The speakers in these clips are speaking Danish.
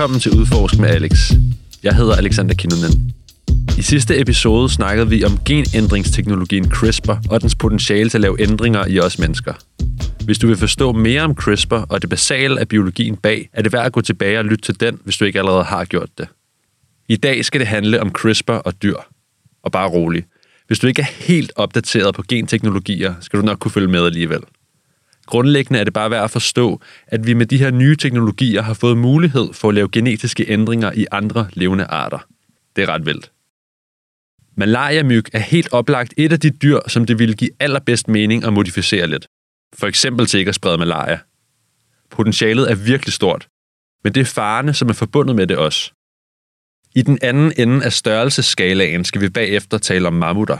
Velkommen til Udforsk med Alex. Jeg hedder Alexander Kinnunen. I sidste episode snakkede vi om genændringsteknologien CRISPR og dens potentiale til at lave ændringer i os mennesker. Hvis du vil forstå mere om CRISPR og det basale af biologien bag, er det værd at gå tilbage og lytte til den, hvis du ikke allerede har gjort det. I dag skal det handle om CRISPR og dyr. Og bare rolig. Hvis du ikke er helt opdateret på genteknologier, skal du nok kunne følge med alligevel. Grundlæggende er det bare værd at forstå, at vi med de her nye teknologier har fået mulighed for at lave genetiske ændringer i andre levende arter. Det er ret vildt. Malaria-myg er helt oplagt et af de dyr, som det ville give allerbedst mening at modificere lidt. For eksempel til ikke at sprede malaria. Potentialet er virkelig stort, men det er farerne, som er forbundet med det også. I den anden ende af størrelsesskalaen skal vi bagefter tale om mammutter.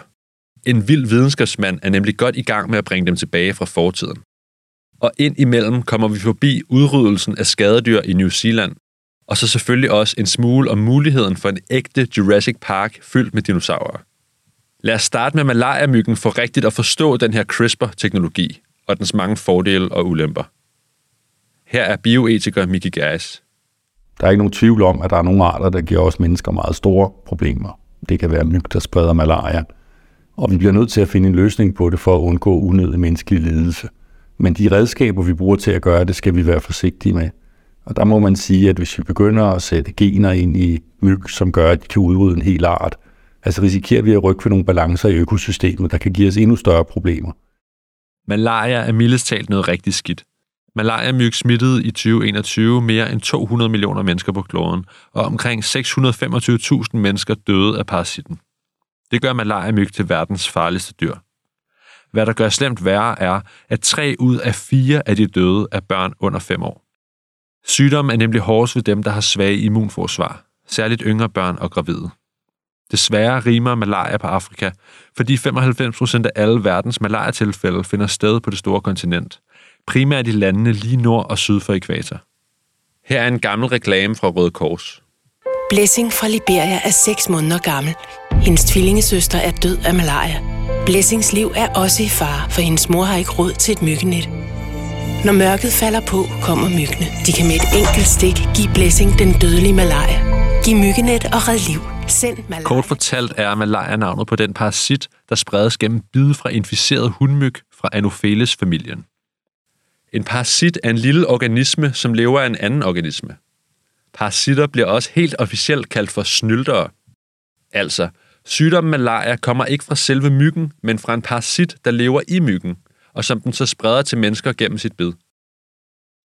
En vild videnskabsmand er nemlig godt i gang med at bringe dem tilbage fra fortiden. Og ind imellem kommer vi forbi udryddelsen af skadedyr i New Zealand, og så selvfølgelig også en smule om muligheden for en ægte Jurassic Park fyldt med dinosaurer. Lad os starte med malaria-myggen for rigtigt at forstå den her CRISPR-teknologi og dens mange fordele og ulemper. Her er bioetiker Miki Geis. Der er ikke nogen tvivl om, at der er nogle arter, der giver os mennesker meget store problemer. Det kan være myg, der spreder malaria. Og vi bliver nødt til at finde en løsning på det for at undgå unødig menneskelig lidelse. Men de redskaber, vi bruger til at gøre det, skal vi være forsigtige med. Og der må man sige, at hvis vi begynder at sætte gener ind i myg, som gør, at de kan udrydde en hel art, altså risikerer vi at rykke for nogle balancer i økosystemet, der kan give os endnu større problemer. Malaria er mildest talt noget rigtig skidt. Malaria-myg smittede i 2021 mere end 200 millioner mennesker på kloden, og omkring 625.000 mennesker døde af parasitten. Det gør malaria-myg til verdens farligste dyr. Hvad der gør slemt værre er, at tre ud af fire af de døde er børn under 5 år. Sygdommen er nemlig hårdest ved dem, der har svage immunforsvar, særligt yngre børn og gravide. Desværre rimer malaria på Afrika, fordi 95% af alle verdens malaria-tilfælde finder sted på det store kontinent, primært i landene lige nord og syd for ekvator. Her er en gammel reklame fra Røde Kors. Blessing fra Liberia er 6 måneder gammel. Hendes tvillingesøster er død af malaria. Blessings liv er også i fare, for hendes mor har ikke råd til et myggenet. Når mørket falder på, kommer myggene. De kan med et enkelt stik give Blessing den dødelige malaria. Giv myggenet og red liv. Send malaria. Kort fortalt er malaria navnet på den parasit, der spredes gennem bid fra inficeret hundmyg fra Anopheles-familien. En parasit er en lille organisme, som lever af en anden organisme. Parasitter bliver også helt officielt kaldt for snyltere. Altså, sygdommen malaria kommer ikke fra selve myggen, men fra en parasit, der lever i myggen, og som den så spreder til mennesker gennem sit bid.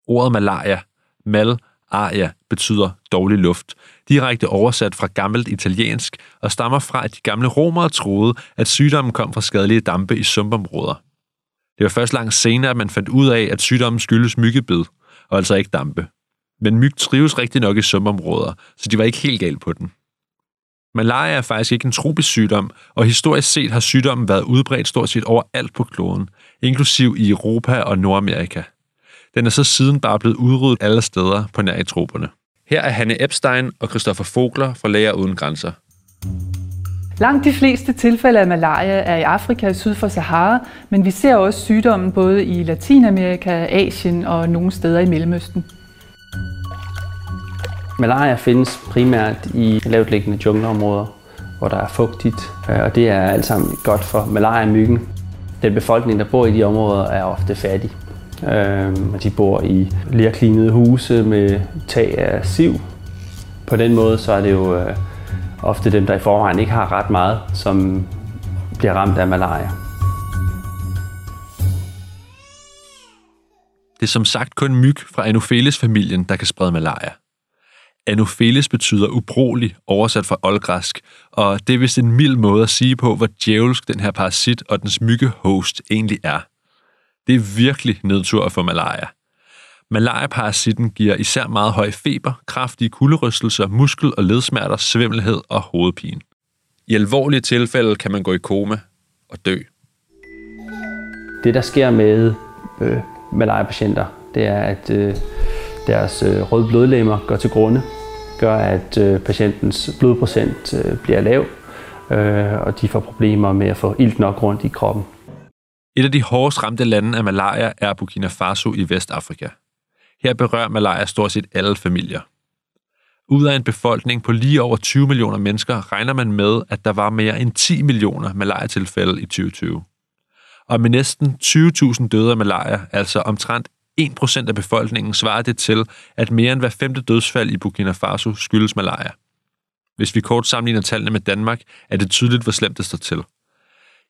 Ordet malaria, mal, aria, betyder dårlig luft, direkte oversat fra gammelt italiensk, og stammer fra, at de gamle romere troede, at sygdommen kom fra skadelige dampe i sumpområder. Det var først langt senere, at man fandt ud af, at sygdommen skyldes myggebid, og altså ikke dampe. Men myg trives rigtig nok i sumpområder, så de var ikke helt galt på den. Malaria er faktisk ikke en tropisk sygdom, og historisk set har sygdommen været udbredt stort set overalt på kloden, inklusiv i Europa og Nordamerika. Den er så siden bare blevet udryddet alle steder på nær i troperne. Her er Hanne Epstein og Christoffer Fogler fra Læger Uden Grænser. Langt de fleste tilfælde af malaria er i Afrika syd for Sahara, men vi ser også sygdommen både i Latinamerika, Asien og nogle steder i Mellemøsten. Malaria findes primært i lavtliggende jungleområder, hvor der er fugtigt, øh, og det er alt sammen godt for malaria-myggen. Den befolkning, der bor i de områder, er ofte fattig. Øhm, og de bor i lærklinede huse med tag af siv. På den måde så er det jo øh, ofte dem, der i forvejen ikke har ret meget, som bliver ramt af malaria. Det er som sagt kun myg fra Anopheles-familien, der kan sprede malaria. Anopheles betyder ubrugelig, oversat fra oldgræsk, og det er vist en mild måde at sige på, hvor djævelsk den her parasit og dens myggehost egentlig er. Det er virkelig nedtur at få malaria. Malariaparasitten giver især meget høj feber, kraftige kulderystelser, muskel- og ledsmerter, svimmelhed og hovedpine. I alvorlige tilfælde kan man gå i koma og dø. Det, der sker med øh, malaria-patienter, det er, at øh, deres øh, røde blodlemmer går til grunde, gør, at øh, patientens blodprocent øh, bliver lav, øh, og de får problemer med at få ilt nok rundt i kroppen. Et af de hårdest ramte lande af malaria er Burkina Faso i Vestafrika. Her berører malaria stort set alle familier. Ud af en befolkning på lige over 20 millioner mennesker, regner man med, at der var mere end 10 millioner malaria-tilfælde i 2020. Og med næsten 20.000 døde af malaria, altså omtrent 1% af befolkningen, svarer det til, at mere end hver femte dødsfald i Burkina Faso skyldes malaria. Hvis vi kort sammenligner tallene med Danmark, er det tydeligt, hvor slemt det står til.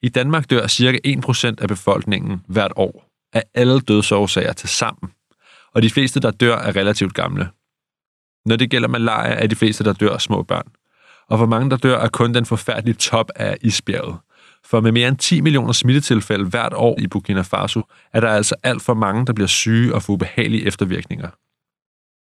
I Danmark dør ca. 1% af befolkningen hvert år af alle dødsårsager til sammen, og de fleste, der dør, er relativt gamle. Når det gælder malaria, er de fleste, der dør, små børn. Og for mange, der dør, er kun den forfærdelige top af isbjerget. For med mere end 10 millioner smittetilfælde hvert år i Burkina Faso, er der altså alt for mange, der bliver syge og får ubehagelige eftervirkninger.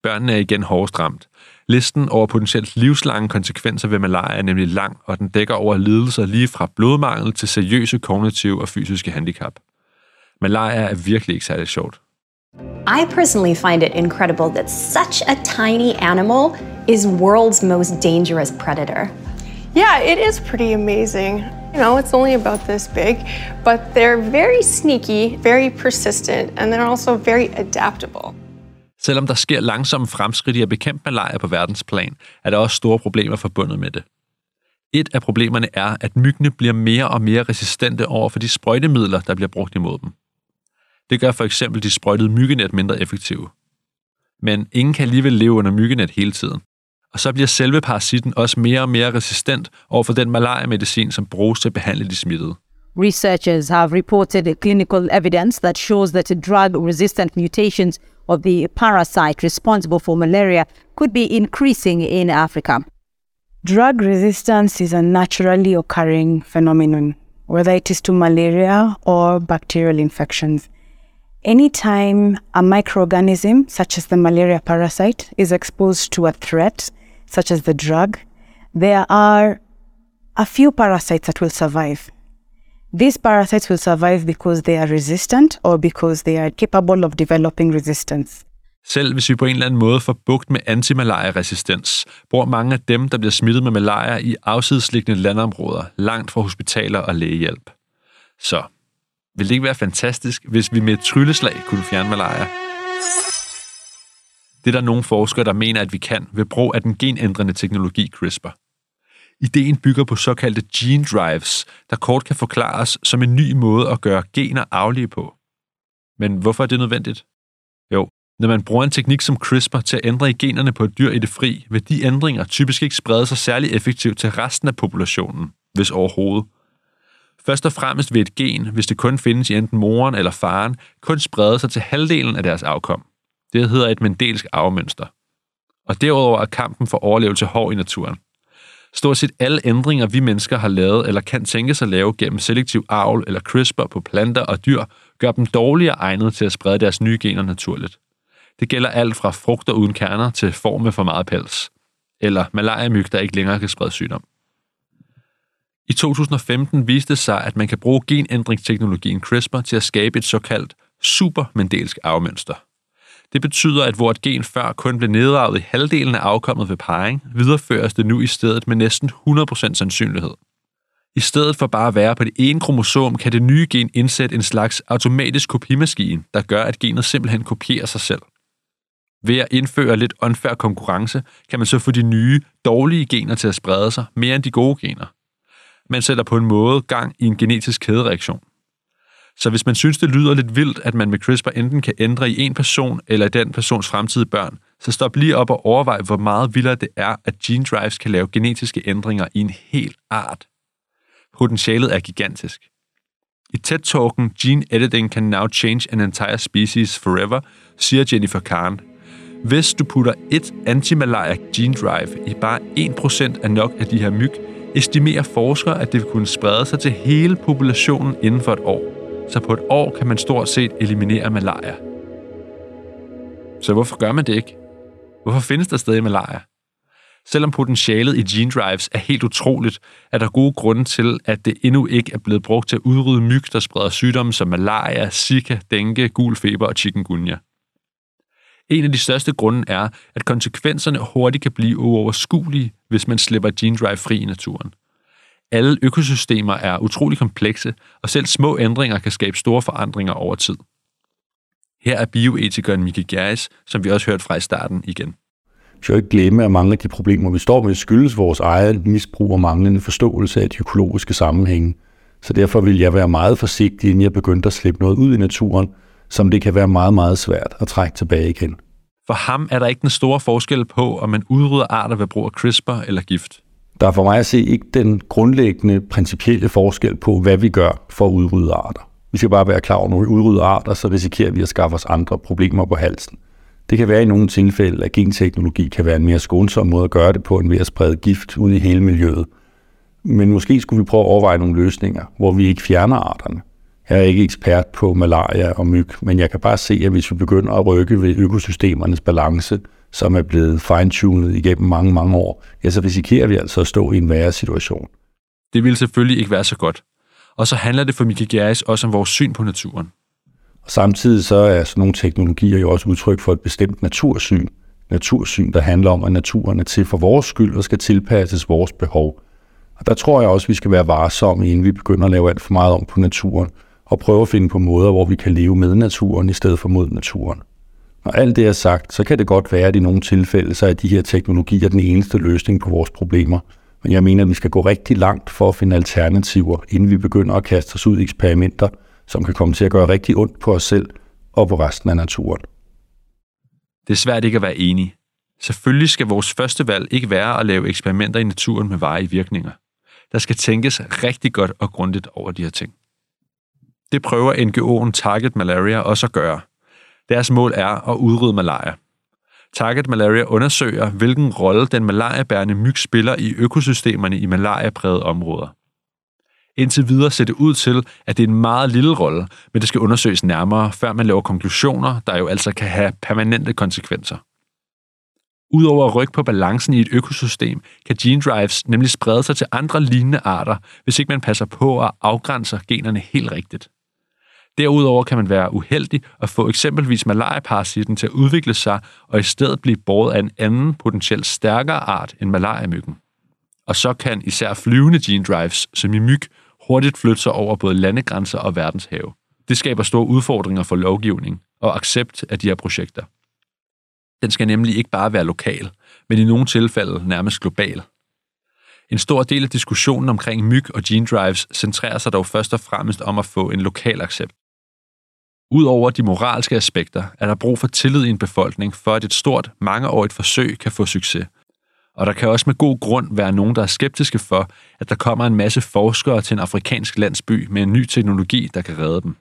Børnene er igen hårdest ramt. Listen over potentielt livslange konsekvenser ved malaria er nemlig lang, og den dækker over lidelser lige fra blodmangel til seriøse kognitive og fysiske handicap. Malaria er virkelig ikke særlig sjovt. I personally find it incredible that such a tiny animal is world's most dangerous predator. Yeah, it is pretty amazing. You know, it's only about this big, but they're very sneaky, very persistent, and they're also very adaptable. Selvom der sker langsomme fremskridt i at bekæmpe malaria på verdensplan, er der også store problemer forbundet med det. Et af problemerne er, at myggene bliver mere og mere resistente over for de sprøjtemidler, der bliver brugt imod dem. Det gør for eksempel de sprøjtede myggenet mindre effektive. Men ingen kan alligevel leve under myggenet hele tiden. Og så bliver selve parasitten også mere og mere resistent over for den malaria-medicin, som bruges til at behandle de smittede. Researchers have reported clinical evidence that shows that drug-resistant mutations of the parasite responsible for malaria could be increasing in Africa. Drug resistance is a naturally occurring phenomenon, whether it is to malaria or bacterial infections. Anytime a microorganism, such as the malaria parasite, is exposed to a threat, such as the drug, there are a few parasites that will survive. These parasites will survive because they are resistant or because they are capable of developing resistance. Selv hvis vi på en eller anden måde får bugt med antimalaria-resistens, bor mange af dem, der bliver smittet med malaria i afsidesliggende landområder, langt fra hospitaler og lægehjælp. Så vil det ikke være fantastisk, hvis vi med et trylleslag kunne fjerne malaria? Det er der nogle forskere, der mener, at vi kan ved brug af den genændrende teknologi CRISPR. Ideen bygger på såkaldte gene drives, der kort kan forklares som en ny måde at gøre gener aflige på. Men hvorfor er det nødvendigt? Jo, når man bruger en teknik som CRISPR til at ændre i generne på et dyr i det fri, vil de ændringer typisk ikke sprede sig særlig effektivt til resten af populationen, hvis overhovedet. Først og fremmest vil et gen, hvis det kun findes i enten moren eller faren, kun sprede sig til halvdelen af deres afkom. Det hedder et mendelsk arvemønster. Og derudover er kampen for overlevelse hård i naturen. Stort set alle ændringer, vi mennesker har lavet eller kan tænke sig at lave gennem selektiv avl eller CRISPR på planter og dyr, gør dem dårligere egnet til at sprede deres nye gener naturligt. Det gælder alt fra frugter uden kerner til forme for meget pels. Eller malariamyg, der ikke længere kan sprede sygdom. I 2015 viste det sig, at man kan bruge genændringsteknologien CRISPR til at skabe et såkaldt supermendelsk arvemønster. Det betyder, at hvor et gen før kun blev nedarvet i halvdelen af afkommet ved parring, videreføres det nu i stedet med næsten 100% sandsynlighed. I stedet for bare at være på det ene kromosom, kan det nye gen indsætte en slags automatisk kopimaskine, der gør, at genet simpelthen kopierer sig selv. Ved at indføre lidt unfair konkurrence, kan man så få de nye, dårlige gener til at sprede sig mere end de gode gener. Man sætter på en måde gang i en genetisk kædereaktion. Så hvis man synes, det lyder lidt vildt, at man med CRISPR enten kan ændre i en person eller i den persons fremtidige børn, så stop lige op og overvej, hvor meget vildere det er, at gene drives kan lave genetiske ændringer i en hel art. Potentialet er gigantisk. I TED-talken Gene Editing Can Now Change an Entire Species Forever, siger Jennifer Kahn, hvis du putter et antimalaria gene drive i bare 1% af nok af de her myg, estimerer forskere, at det vil kunne sprede sig til hele populationen inden for et år så på et år kan man stort set eliminere malaria. Så hvorfor gør man det ikke? Hvorfor findes der stadig malaria? Selvom potentialet i gene drives er helt utroligt, er der gode grunde til, at det endnu ikke er blevet brugt til at udrydde myg, der spreder sygdomme som malaria, zika, dengue, gul feber og chikungunya. En af de største grunde er, at konsekvenserne hurtigt kan blive uoverskuelige, hvis man slipper gene drive fri i naturen. Alle økosystemer er utrolig komplekse, og selv små ændringer kan skabe store forandringer over tid. Her er bioetikeren Miki Geis, som vi også hørte fra i starten igen. Vi skal ikke glemme, at mange af de problemer, vi står med, skyldes vores eget misbrug og manglende forståelse af de økologiske sammenhænge. Så derfor vil jeg være meget forsigtig, inden jeg begyndte at slippe noget ud i naturen, som det kan være meget, meget svært at trække tilbage igen. For ham er der ikke den store forskel på, om man udrydder arter ved brug af CRISPR eller gift. Der er for mig at se ikke den grundlæggende principielle forskel på, hvad vi gør for at udrydde arter. Vi skal bare være klar over, at når vi udrydder arter, så risikerer vi at skaffe os andre problemer på halsen. Det kan være i nogle tilfælde, at genteknologi kan være en mere skånsom måde at gøre det på, end ved at sprede gift ud i hele miljøet. Men måske skulle vi prøve at overveje nogle løsninger, hvor vi ikke fjerner arterne. Jeg er ikke ekspert på malaria og myg, men jeg kan bare se, at hvis vi begynder at rykke ved økosystemernes balance, som er blevet fine-tunet igennem mange, mange år, ja, så risikerer vi altså at stå i en værre situation. Det vil selvfølgelig ikke være så godt. Og så handler det for Mikael Gjerris også om vores syn på naturen. Og samtidig så er sådan nogle teknologier jo også udtryk for et bestemt natursyn. Natursyn, der handler om, at naturen er til for vores skyld og skal tilpasses vores behov. Og der tror jeg også, at vi skal være varsomme, inden vi begynder at lave alt for meget om på naturen, og prøve at finde på måder, hvor vi kan leve med naturen i stedet for mod naturen. Når alt det er sagt, så kan det godt være, at i nogle tilfælde, så er de her teknologier den eneste løsning på vores problemer. Men jeg mener, at vi skal gå rigtig langt for at finde alternativer, inden vi begynder at kaste os ud i eksperimenter, som kan komme til at gøre rigtig ondt på os selv og på resten af naturen. Det er svært ikke at være enig. Selvfølgelig skal vores første valg ikke være at lave eksperimenter i naturen med varige virkninger. Der skal tænkes rigtig godt og grundigt over de her ting. Det prøver NGO'en Target Malaria også at gøre. Deres mål er at udrydde malaria. Target Malaria undersøger, hvilken rolle den malariabærende myg spiller i økosystemerne i malariaprægede områder. Indtil videre ser det ud til, at det er en meget lille rolle, men det skal undersøges nærmere, før man laver konklusioner, der jo altså kan have permanente konsekvenser. Udover at rykke på balancen i et økosystem, kan gene drives nemlig sprede sig til andre lignende arter, hvis ikke man passer på at afgrænse generne helt rigtigt. Derudover kan man være uheldig at få eksempelvis malariaparasitten til at udvikle sig og i stedet blive båret af en anden potentielt stærkere art end malariamyggen. Og så kan især flyvende gene drives, som i myg, hurtigt flytte sig over både landegrænser og verdenshave. Det skaber store udfordringer for lovgivning og accept af de her projekter. Den skal nemlig ikke bare være lokal, men i nogle tilfælde nærmest global. En stor del af diskussionen omkring myg og gene drives centrerer sig dog først og fremmest om at få en lokal accept. Udover de moralske aspekter er der brug for tillid i en befolkning, for at et stort, mangeårigt forsøg kan få succes. Og der kan også med god grund være nogen, der er skeptiske for, at der kommer en masse forskere til en afrikansk landsby med en ny teknologi, der kan redde dem.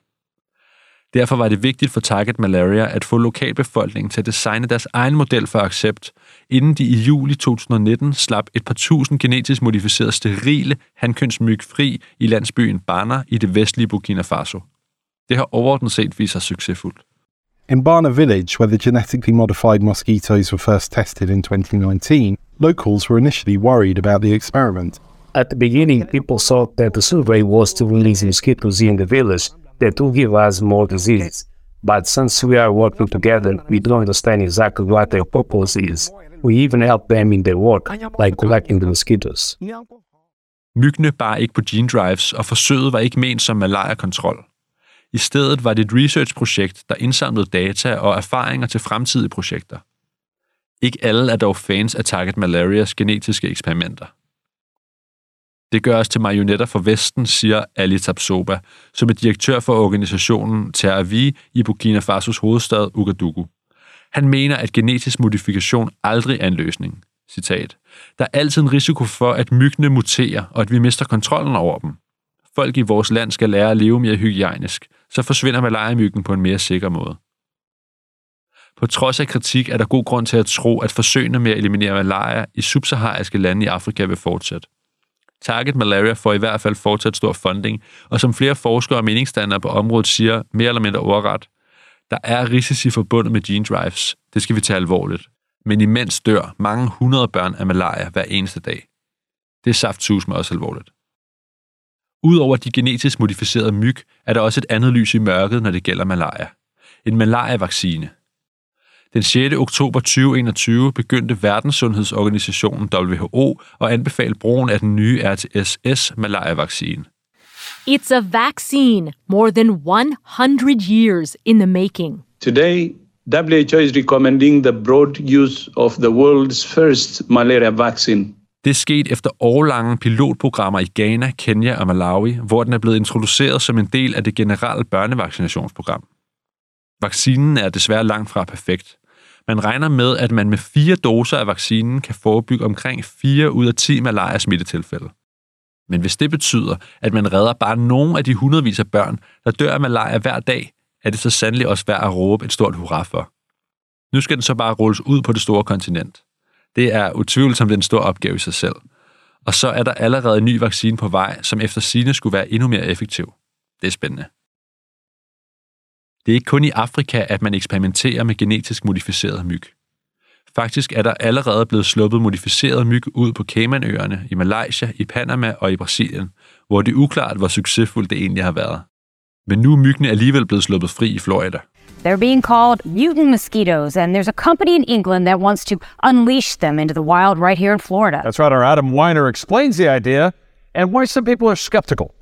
Derfor var det vigtigt for Target Malaria at få lokalbefolkningen til at designe deres egen model for accept, inden de i juli 2019 slap et par tusind genetisk modificerede sterile hankønsmyg fri i landsbyen Bana i det vestlige Burkina Faso. Det har overordnet set vist sig succesfuldt. In Bana village, where the genetically modified mosquitoes were first tested in 2019, locals were initially worried about the experiment. At the beginning, people thought that the survey was to release mosquitoes in the village that will give us more diseases. But since we are working together, we don't understand exactly what their purpose is. We even help them in their work, like collecting the mosquitoes. Myggene bar ikke på gene drives, og forsøget var ikke ment som malaria-kontrol. I stedet var det et researchprojekt, der indsamlede data og erfaringer til fremtidige projekter. Ikke alle er dog fans af Target Malarias genetiske eksperimenter. Det gør os til marionetter for Vesten, siger Ali Tapsoba, som er direktør for organisationen Terravi i Burkina Fasos hovedstad Ouagadougou. Han mener, at genetisk modifikation aldrig er en løsning. Citat. Der er altid en risiko for, at myggene muterer, og at vi mister kontrollen over dem. Folk i vores land skal lære at leve mere hygiejnisk, så forsvinder malariamyggen på en mere sikker måde. På trods af kritik er der god grund til at tro, at forsøgene med at eliminere malaria i subsahariske lande i Afrika vil fortsætte. Target Malaria får i hvert fald fortsat stor funding, og som flere forskere og meningsstandere på området siger, mere eller mindre overret, der er risici forbundet med gene drives. Det skal vi tage alvorligt. Men imens dør mange hundrede børn af malaria hver eneste dag. Det er saftsus med også alvorligt. Udover de genetisk modificerede myg, er der også et andet lys i mørket, når det gælder malaria. En malaria-vaccine. Den 6. oktober 2021 begyndte Verdenssundhedsorganisationen WHO at anbefale brugen af den nye RTS-S malaria-vaccine. It's a vaccine more than 100 years in the making. Today, WHO is recommending the broad use of the world's first malaria vaccine. Det er sket efter årlange pilotprogrammer i Ghana, Kenya og Malawi, hvor den er blevet introduceret som en del af det generelle børnevaccinationsprogram. Vaccinen er desværre langt fra perfekt. Man regner med, at man med fire doser af vaccinen kan forebygge omkring 4 ud af 10 malaria-smittetilfælde. Men hvis det betyder, at man redder bare nogle af de hundredvis af børn, der dør af malaria hver dag, er det så sandelig også værd at råbe et stort hurra for. Nu skal den så bare rulles ud på det store kontinent. Det er utvivlsomt en stor opgave i sig selv. Og så er der allerede en ny vaccine på vej, som efter sine skulle være endnu mere effektiv. Det er spændende. Det er ikke kun i Afrika, at man eksperimenterer med genetisk modificeret myg. Faktisk er der allerede blevet sluppet modificeret myg ud på Caymanøerne, i Malaysia, i Panama og i Brasilien, hvor det er uklart, hvor succesfuldt det egentlig har været. Men nu er myggene alligevel blevet sluppet fri i Florida. They're being called mutant mosquitoes, and there's a company in England that wants to unleash them into the wild right here in Florida. That's right. Our Adam Weiner explains the idea and why some people are skeptical.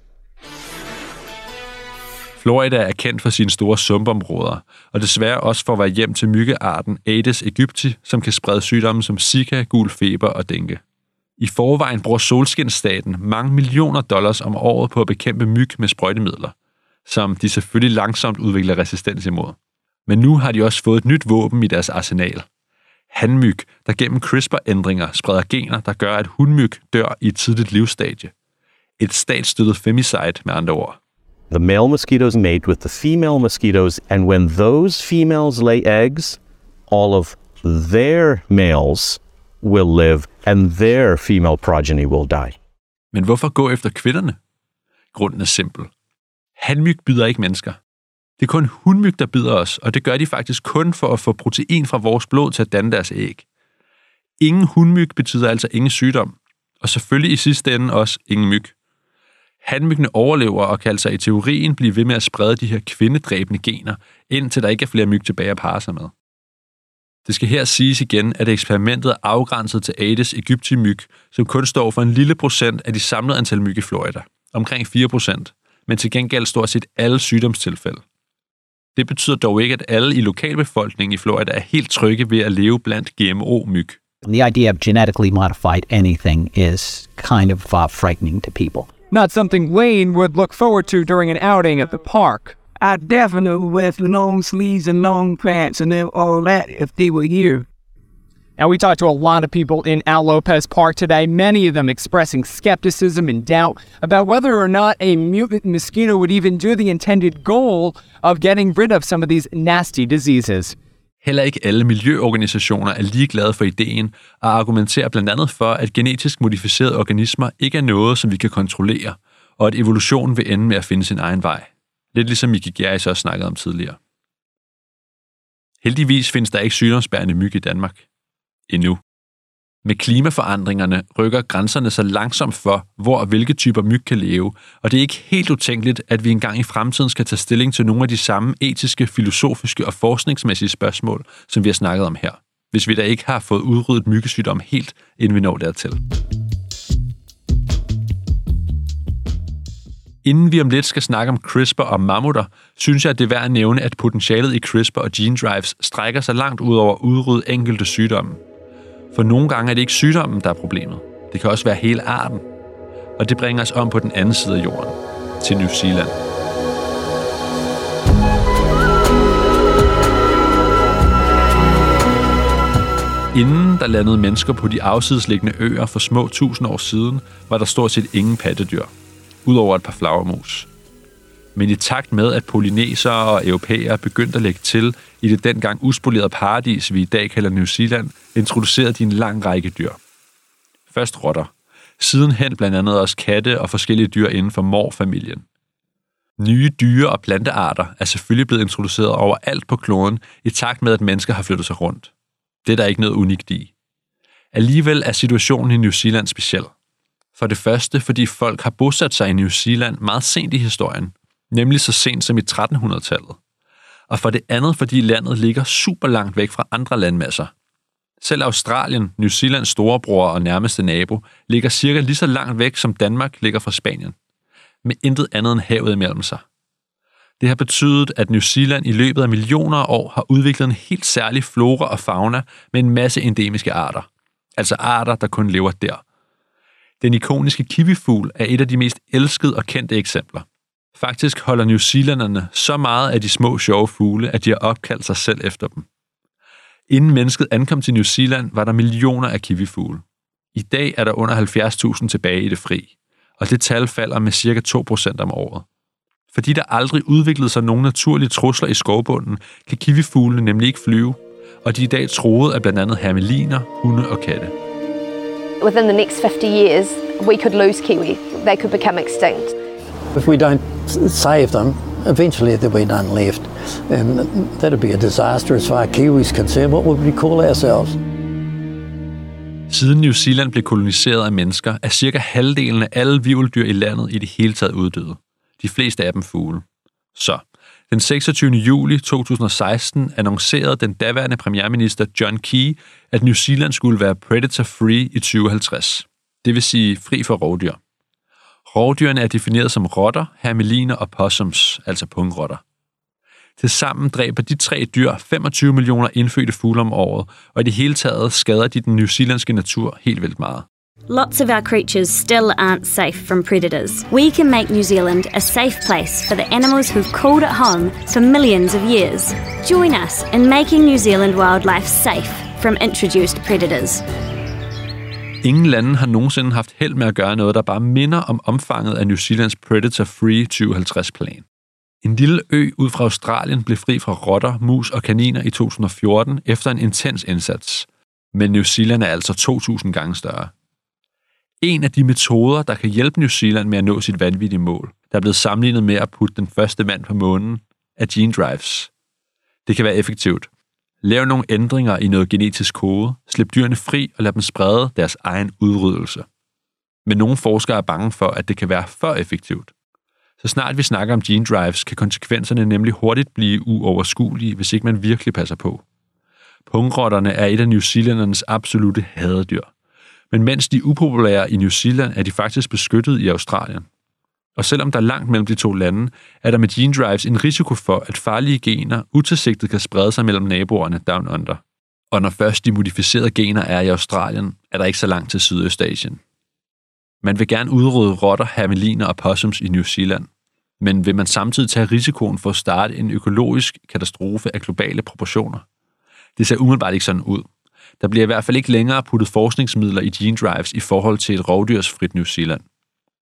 Florida er kendt for sine store sumpområder, og desværre også for at være hjem til myggearten Aedes aegypti, som kan sprede sygdomme som Zika, gul feber og dengue. I forvejen bruger solskinsstaten mange millioner dollars om året på at bekæmpe myg med sprøjtemidler, som de selvfølgelig langsomt udvikler resistens imod. Men nu har de også fået et nyt våben i deres arsenal. Hanmyg, der gennem CRISPR-ændringer spreder gener, der gør, at hundmyg dør i et tidligt livsstadie. Et statsstøttet femicide med andre ord. The male mosquitoes mate with the female mosquitoes, and when those females lay eggs, all of their males will live, and their female progeny will die. Men hvorfor gå efter kvinderne? Grunden er simpel. Hanmyg bider ikke mennesker. Det er kun hundmyg, der bider os, og det gør de faktisk kun for at få protein fra vores blod til at danne deres æg. Ingen hundmyg betyder altså ingen sygdom, og selvfølgelig i sidste ende også ingen myg. Handmyggene overlever og kan altså i teorien blive ved med at sprede de her kvindedræbende gener, indtil der ikke er flere myg tilbage at parre sig med. Det skal her siges igen, at eksperimentet er afgrænset til Aedes aegypti myg, som kun står for en lille procent af de samlede antal myg i Florida, omkring 4 procent, men til gengæld stort set alle sygdomstilfælde. Det betyder dog ikke, at alle i lokalbefolkningen i Florida er helt trygge ved at leve blandt GMO-myg. The idea of genetically modified anything is kind of uh, frightening to people. Not something Wayne would look forward to during an outing at the park. I definitely wear long sleeves and long pants and all that if they were here. Now, we talked to a lot of people in Al Lopez Park today, many of them expressing skepticism and doubt about whether or not a mutant mosquito would even do the intended goal of getting rid of some of these nasty diseases. Heller ikke alle miljøorganisationer er lige glade for ideen og argumenterer blandt andet for, at genetisk modificerede organismer ikke er noget, som vi kan kontrollere, og at evolutionen vil ende med at finde sin egen vej. Lidt ligesom Miki Gjerris også snakkede om tidligere. Heldigvis findes der ikke sygdomsbærende myg i Danmark. Endnu. Med klimaforandringerne rykker grænserne så langsomt for, hvor og hvilke typer myg kan leve, og det er ikke helt utænkeligt, at vi engang i fremtiden skal tage stilling til nogle af de samme etiske, filosofiske og forskningsmæssige spørgsmål, som vi har snakket om her, hvis vi da ikke har fået udryddet myggesygdom helt, inden vi når dertil. Inden vi om lidt skal snakke om CRISPR og mammutter, synes jeg, at det er værd at nævne, at potentialet i CRISPR og gene drives strækker sig langt ud over at udrydde enkelte sygdomme. For nogle gange er det ikke sygdommen, der er problemet. Det kan også være hele arten. Og det bringer os om på den anden side af jorden, til New Zealand. Inden der landede mennesker på de afsidesliggende øer for små tusind år siden, var der stort set ingen pattedyr, udover et par flagermus. Men i takt med, at polynesere og europæere begyndte at lægge til i det dengang uspolerede paradis, vi i dag kalder New Zealand, introducerede de en lang række dyr. Først rotter. Sidenhen blandt andet også katte og forskellige dyr inden for morfamilien. Nye dyre- og plantearter er selvfølgelig blevet introduceret overalt på kloden i takt med, at mennesker har flyttet sig rundt. Det er der ikke noget unikt i. Alligevel er situationen i New Zealand speciel. For det første, fordi folk har bosat sig i New Zealand meget sent i historien, nemlig så sent som i 1300-tallet. Og for det andet, fordi landet ligger super langt væk fra andre landmasser. Selv Australien, New Zealands storebror og nærmeste nabo, ligger cirka lige så langt væk, som Danmark ligger fra Spanien. Med intet andet end havet imellem sig. Det har betydet, at New Zealand i løbet af millioner af år har udviklet en helt særlig flora og fauna med en masse endemiske arter. Altså arter, der kun lever der. Den ikoniske kiwifugl er et af de mest elskede og kendte eksempler. Faktisk holder New Zealanderne så meget af de små sjove fugle, at de har opkaldt sig selv efter dem. Inden mennesket ankom til New Zealand, var der millioner af kiwifugle. I dag er der under 70.000 tilbage i det fri, og det tal falder med ca. 2% om året. Fordi der aldrig udviklede sig nogen naturlige trusler i skovbunden, kan kiwifuglene nemlig ikke flyve, og de er i dag troet af blandt andet hermeliner, hunde og katte. Within the next 50 years, we could lose kiwi. They could become extinct. If we don't save them, eventually there'll be none left. And that'd be a disaster as far as Kiwis concerned. What would we call ourselves? Siden New Zealand blev koloniseret af mennesker, er cirka halvdelen af alle vivldyr i landet i det hele taget uddøde. De fleste af dem fugle. Så, den 26. juli 2016 annoncerede den daværende premierminister John Key, at New Zealand skulle være predator-free i 2050. Det vil sige fri for rovdyr. Rovdyrene er defineret som rotter, hermeliner og possums, altså pungrotter. Tilsammen dræber de tre dyr 25 millioner indfødte fugle om året, og i det hele taget skader de den newzealandske natur helt vildt meget. Lots of our creatures still aren't safe from predators. We can make New Zealand a safe place for the animals who've called it home for millions of years. Join us in making New Zealand wildlife safe from introduced predators. Ingen lande har nogensinde haft held med at gøre noget, der bare minder om omfanget af New Zealands Predator Free 2050-plan. En lille ø ud fra Australien blev fri fra rotter, mus og kaniner i 2014 efter en intens indsats. Men New Zealand er altså 2.000 gange større. En af de metoder, der kan hjælpe New Zealand med at nå sit vanvittige mål, der er blevet sammenlignet med at putte den første mand på månen, er gene drives. Det kan være effektivt. Lav nogle ændringer i noget genetisk kode, slip dyrene fri og lad dem sprede deres egen udryddelse. Men nogle forskere er bange for, at det kan være for effektivt. Så snart vi snakker om gene drives, kan konsekvenserne nemlig hurtigt blive uoverskuelige, hvis ikke man virkelig passer på. Pungrotterne er et af New Zealandernes absolute hadedyr. Men mens de er upopulære i New Zealand, er de faktisk beskyttet i Australien. Og selvom der er langt mellem de to lande, er der med gene drives en risiko for, at farlige gener utilsigtet kan sprede sig mellem naboerne down under. Og når først de modificerede gener er i Australien, er der ikke så langt til Sydøstasien. Man vil gerne udrydde rotter, hermeliner og possums i New Zealand. Men vil man samtidig tage risikoen for at starte en økologisk katastrofe af globale proportioner? Det ser umiddelbart ikke sådan ud. Der bliver i hvert fald ikke længere puttet forskningsmidler i gene drives i forhold til et rovdyrsfrit New Zealand.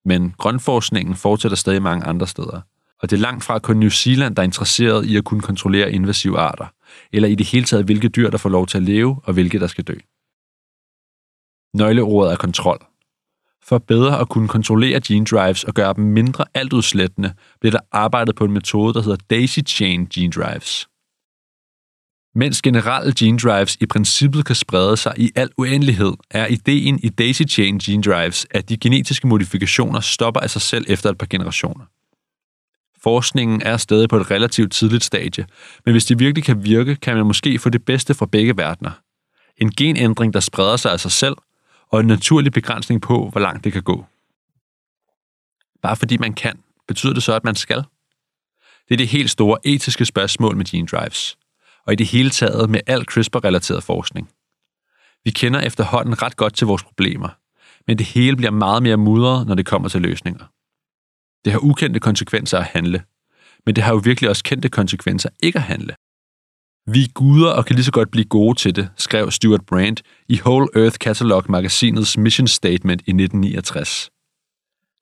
Men grønforskningen fortsætter stadig mange andre steder. Og det er langt fra kun New Zealand, der er interesseret i at kunne kontrollere invasive arter, eller i det hele taget, hvilke dyr, der får lov til at leve, og hvilke, der skal dø. Nøgleordet er kontrol. For bedre at kunne kontrollere gene drives og gøre dem mindre altudslættende, bliver der arbejdet på en metode, der hedder daisy chain gene drives. Mens generelle gene drives i princippet kan sprede sig i al uendelighed, er ideen i daisy chain gene drives, at de genetiske modifikationer stopper af sig selv efter et par generationer. Forskningen er stadig på et relativt tidligt stadie, men hvis de virkelig kan virke, kan man måske få det bedste fra begge verdener. En genændring, der spreder sig af sig selv, og en naturlig begrænsning på, hvor langt det kan gå. Bare fordi man kan, betyder det så, at man skal? Det er det helt store etiske spørgsmål med gene drives, og i det hele taget med al CRISPR-relateret forskning. Vi kender efterhånden ret godt til vores problemer, men det hele bliver meget mere mudret, når det kommer til løsninger. Det har ukendte konsekvenser at handle, men det har jo virkelig også kendte konsekvenser ikke at handle. Vi er guder og kan lige så godt blive gode til det, skrev Stuart Brand i Whole Earth Catalog magasinets mission statement i 1969.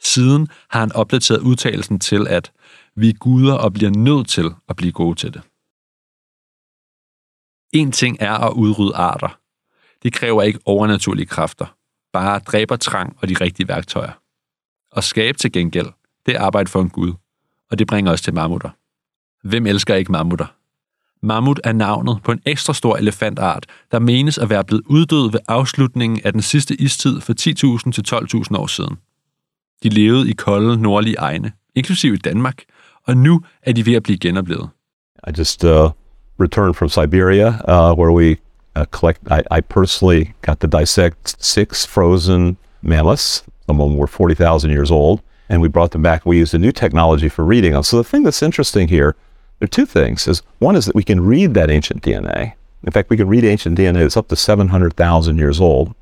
Siden har han opdateret udtalelsen til, at vi er guder og bliver nødt til at blive gode til det. En ting er at udrydde arter. Det kræver ikke overnaturlige kræfter, bare dræbertrang og de rigtige værktøjer. At skabe til gengæld, det er arbejde for en gud, og det bringer os til mammutter. Hvem elsker ikke mammutter? Mammut er navnet på en ekstra stor elefantart, der menes at være blevet uddød ved afslutningen af den sidste istid for 10.000 til 12.000 år siden. De levede i kolde nordlige egne, inklusive i Danmark, og nu er de ved at blive genoplevet. I just uh, returned from Siberia, uh, where we uh, collect. I, I personally got to dissect six frozen mammoths. Some of them were 40,000 years old, and we brought them back. We used a new technology for reading them. So the thing that's interesting here, there are two things. Is one is that we can read that ancient DNA. In fact, we can read ancient DNA that's up to 700,000 years old.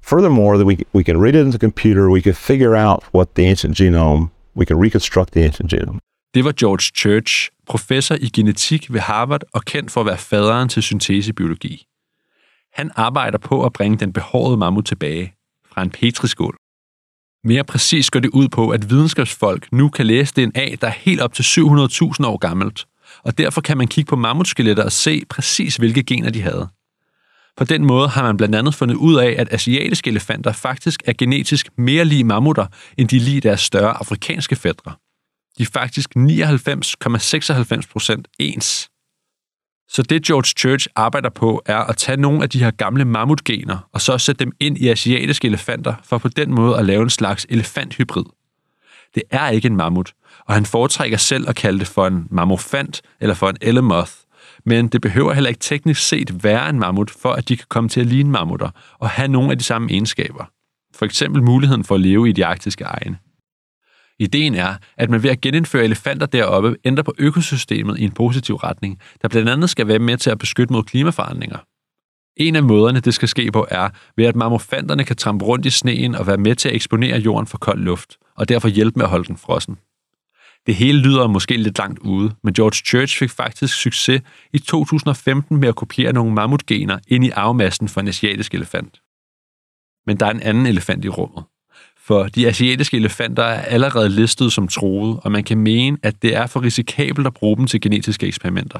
Furthermore, that we, we can read it in the computer, we can figure out what the ancient genome, we can reconstruct the ancient genome. Det George Church, professor i genetik ved Harvard og kendt for at være faderen til syntesebiologi. Han arbejder på at bringe den behårede mammut tilbage fra en petriskål. Mere præcis går det ud på, at videnskabsfolk nu kan læse DNA, der er helt op til 700.000 år gammelt, og derfor kan man kigge på mammutskeletter og se præcis, hvilke gener de havde. På den måde har man blandt andet fundet ud af, at asiatiske elefanter faktisk er genetisk mere lige mammutter, end de lige deres større afrikanske fædre. De er faktisk 99,96 procent ens. Så det George Church arbejder på, er at tage nogle af de her gamle mammutgener, og så sætte dem ind i asiatiske elefanter, for på den måde at lave en slags elefanthybrid. Det er ikke en mammut, og han foretrækker selv at kalde det for en mammofant eller for en elemoth, men det behøver heller ikke teknisk set være en mammut, for at de kan komme til at ligne mammutter og have nogle af de samme egenskaber. For eksempel muligheden for at leve i de arktiske egne. Ideen er, at man ved at genindføre elefanter deroppe ændrer på økosystemet i en positiv retning, der blandt andet skal være med til at beskytte mod klimaforandringer. En af måderne, det skal ske på, er ved at marmofanterne kan trampe rundt i sneen og være med til at eksponere jorden for kold luft, og derfor hjælpe med at holde den frossen. Det hele lyder måske lidt langt ude, men George Church fik faktisk succes i 2015 med at kopiere nogle mammutgener ind i arvemassen for en asiatisk elefant. Men der er en anden elefant i rummet. For de asiatiske elefanter er allerede listet som troet, og man kan mene, at det er for risikabelt at bruge dem til genetiske eksperimenter.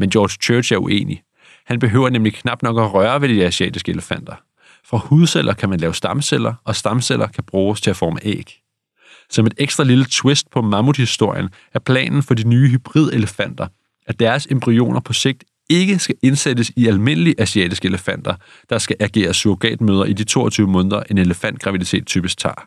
Men George Church er uenig. Han behøver nemlig knap nok at røre ved de asiatiske elefanter. Fra hudceller kan man lave stamceller, og stamceller kan bruges til at forme æg. Som et ekstra lille twist på mammuthistorien er planen for de nye hybridelefanter, at deres embryoner på sigt ikke skal indsættes i almindelige asiatiske elefanter, der skal agere surrogatmøder i de 22 måneder, en elefantgraviditet typisk tager.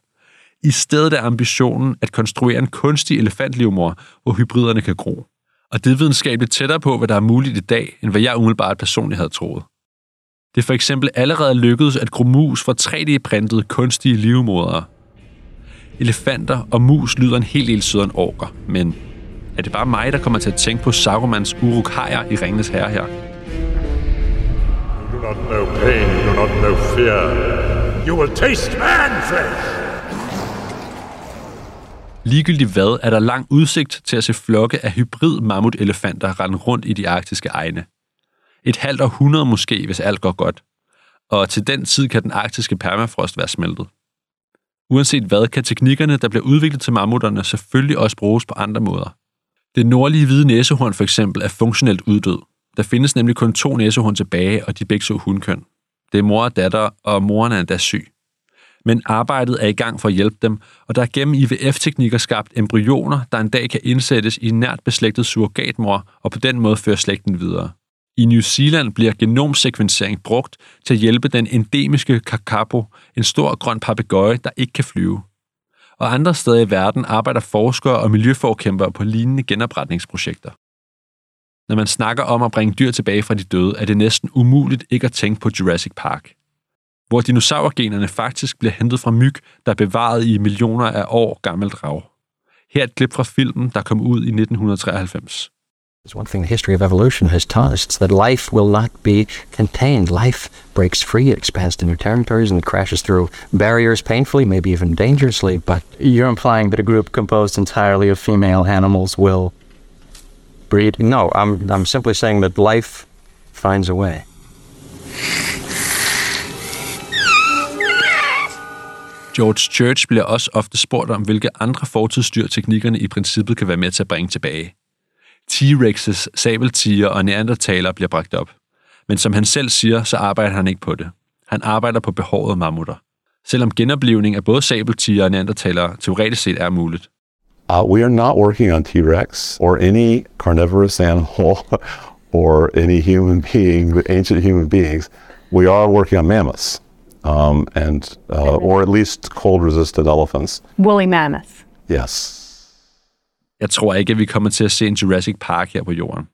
I stedet er ambitionen at konstruere en kunstig elefantlivmor, hvor hybriderne kan gro. Og det er videnskabeligt tættere på, hvad der er muligt i dag, end hvad jeg umiddelbart personligt havde troet. Det er for eksempel allerede lykkedes at gro mus fra 3D-printede kunstige livmodere. Elefanter og mus lyder en hel del sødere end orker, men er det bare mig, der kommer til at tænke på Sarumans uruk i Ringenes Herre her? You do not know pain, you do not know fear. You will taste man flesh! Ligegyldigt hvad, er der lang udsigt til at se flokke af hybrid mammutelefanter rende rundt i de arktiske egne. Et halvt århundrede måske, hvis alt går godt. Og til den tid kan den arktiske permafrost være smeltet. Uanset hvad, kan teknikkerne, der bliver udviklet til mammutterne, selvfølgelig også bruges på andre måder. Det nordlige hvide næsehorn for eksempel er funktionelt uddød. Der findes nemlig kun to næsehorn tilbage, og de er begge så hundkøn. Det er mor og datter, og moren er endda syg. Men arbejdet er i gang for at hjælpe dem, og der er gennem IVF-teknikker skabt embryoner, der en dag kan indsættes i en nært beslægtet surrogatmor, og på den måde føre slægten videre. I New Zealand bliver genomsekvensering brugt til at hjælpe den endemiske kakapo, en stor grøn papegøje, der ikke kan flyve. Og andre steder i verden arbejder forskere og miljøforkæmpere på lignende genopretningsprojekter. Når man snakker om at bringe dyr tilbage fra de døde, er det næsten umuligt ikke at tænke på Jurassic Park. Hvor dinosaurgenerne faktisk bliver hentet fra myg, der er bevaret i millioner af år gammelt rav. Her er et klip fra filmen, der kom ud i 1993. There's one thing the history of evolution has taught us it's that life will not be contained. Life breaks free, it expands to new territories, and it crashes through barriers painfully, maybe even dangerously. But you're implying that a group composed entirely of female animals will breed? No, I'm, I'm simply saying that life finds a way. George Church bliver også ofte spurgt om, hvilke andre fortidsdyr teknikkerne i princippet kan være med til at bringe tilbage. T-Rexes, sabeltiger og neandertaler bliver bragt op. Men som han selv siger, så arbejder han ikke på det. Han arbejder på behårede mammutter. Selvom genoplevning af både sabeltiger og neandertalere teoretisk set er muligt. Uh, we are not working on T-Rex or any carnivorous animal or any human being, ancient human beings. We are working on mammoths, um, and uh, or at least cold-resistant elephants. Woolly mammoth. Yes. Jeg tror ikke, at vi kommer til at se en Jurassic Park her på jorden.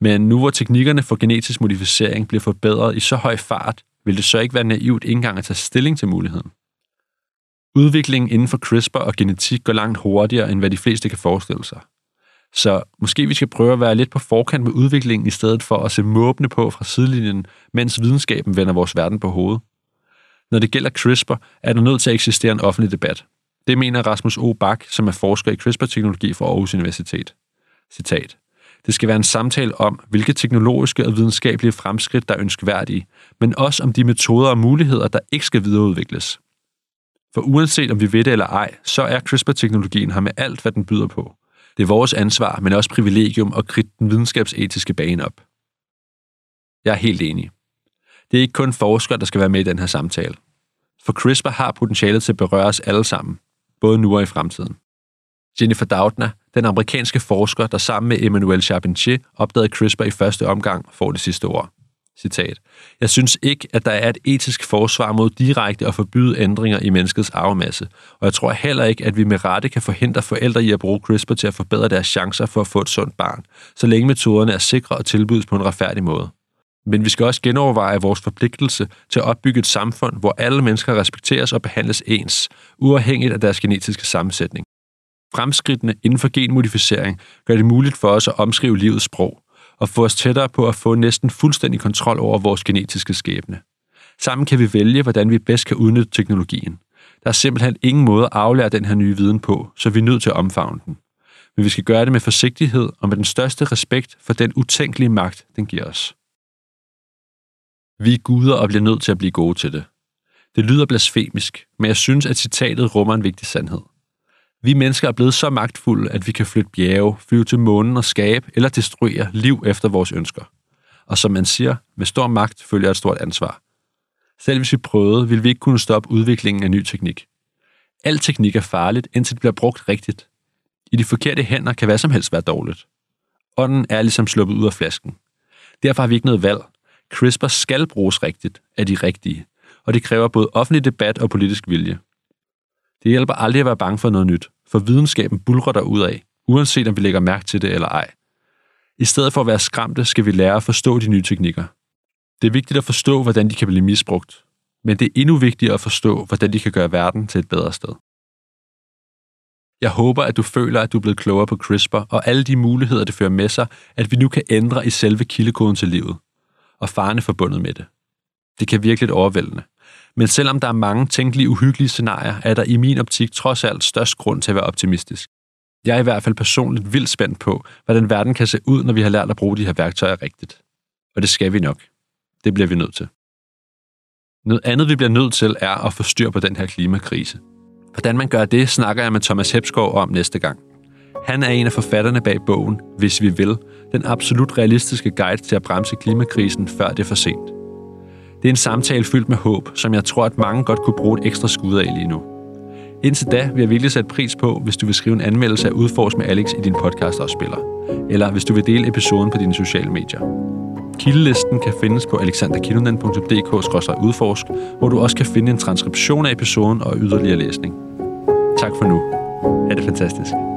Men nu hvor teknikkerne for genetisk modificering bliver forbedret i så høj fart, vil det så ikke være naivt ikke engang at tage stilling til muligheden. Udviklingen inden for CRISPR og genetik går langt hurtigere, end hvad de fleste kan forestille sig. Så måske vi skal prøve at være lidt på forkant med udviklingen, i stedet for at se måbne på fra sidelinjen, mens videnskaben vender vores verden på hovedet. Når det gælder CRISPR, er der nødt til at eksistere en offentlig debat. Det mener Rasmus O. Bak, som er forsker i CRISPR-teknologi fra Aarhus Universitet. Citat. Det skal være en samtale om, hvilke teknologiske og videnskabelige fremskridt, der er ønskværdige, men også om de metoder og muligheder, der ikke skal videreudvikles. For uanset om vi ved det eller ej, så er CRISPR-teknologien her med alt, hvad den byder på. Det er vores ansvar, men også privilegium at kridte den videnskabsetiske bane op. Jeg er helt enig. Det er ikke kun forskere, der skal være med i den her samtale. For CRISPR har potentialet til at berøre os alle sammen, både nu og i fremtiden. Jennifer Doudna, den amerikanske forsker, der sammen med Emmanuel Charpentier opdagede CRISPR i første omgang, får det sidste ord. Citat. Jeg synes ikke, at der er et etisk forsvar mod direkte at forbyde ændringer i menneskets arvemasse, og jeg tror heller ikke, at vi med rette kan forhindre forældre i at bruge CRISPR til at forbedre deres chancer for at få et sundt barn, så længe metoderne er sikre og tilbydes på en retfærdig måde. Men vi skal også genoverveje vores forpligtelse til at opbygge et samfund, hvor alle mennesker respekteres og behandles ens, uafhængigt af deres genetiske sammensætning. Fremskridtene inden for genmodificering gør det muligt for os at omskrive livets sprog, og få os tættere på at få næsten fuldstændig kontrol over vores genetiske skæbne. Sammen kan vi vælge, hvordan vi bedst kan udnytte teknologien. Der er simpelthen ingen måde at aflære den her nye viden på, så vi er nødt til at omfavne den. Men vi skal gøre det med forsigtighed og med den største respekt for den utænkelige magt, den giver os. Vi er guder og bliver nødt til at blive gode til det. Det lyder blasfemisk, men jeg synes, at citatet rummer en vigtig sandhed. Vi mennesker er blevet så magtfulde, at vi kan flytte bjerge, flyve til månen og skabe eller destruere liv efter vores ønsker. Og som man siger, med stor magt følger et stort ansvar. Selv hvis vi prøvede, ville vi ikke kunne stoppe udviklingen af ny teknik. Al teknik er farligt, indtil det bliver brugt rigtigt. I de forkerte hænder kan hvad som helst være dårligt. Ånden er ligesom sluppet ud af flasken. Derfor har vi ikke noget valg. CRISPR skal bruges rigtigt af de rigtige, og det kræver både offentlig debat og politisk vilje. Det hjælper aldrig at være bange for noget nyt, for videnskaben bulrer der ud af, uanset om vi lægger mærke til det eller ej. I stedet for at være skræmte, skal vi lære at forstå de nye teknikker. Det er vigtigt at forstå, hvordan de kan blive misbrugt, men det er endnu vigtigere at forstå, hvordan de kan gøre verden til et bedre sted. Jeg håber, at du føler, at du er blevet klogere på CRISPR og alle de muligheder, det fører med sig, at vi nu kan ændre i selve kildekoden til livet, og farne forbundet med det. Det kan virkelig overvældende. Men selvom der er mange tænkelige uhyggelige scenarier, er der i min optik trods alt størst grund til at være optimistisk. Jeg er i hvert fald personligt vildt spændt på, hvordan verden kan se ud, når vi har lært at bruge de her værktøjer rigtigt. Og det skal vi nok. Det bliver vi nødt til. Noget andet, vi bliver nødt til, er at få styr på den her klimakrise. Hvordan man gør det, snakker jeg med Thomas Hepskov om næste gang. Han er en af forfatterne bag bogen, Hvis vi vil, den absolut realistiske guide til at bremse klimakrisen, før det er for sent. Det er en samtale fyldt med håb, som jeg tror, at mange godt kunne bruge et ekstra skud af lige nu. Indtil da vil jeg virkelig sætte pris på, hvis du vil skrive en anmeldelse af Udfors med Alex i din podcast-afspiller, eller hvis du vil dele episoden på dine sociale medier. Kildelisten kan findes på alexanderkilonen.dk-udforsk, hvor du også kan finde en transkription af episoden og yderligere læsning. Tak for nu. Ha' det fantastisk.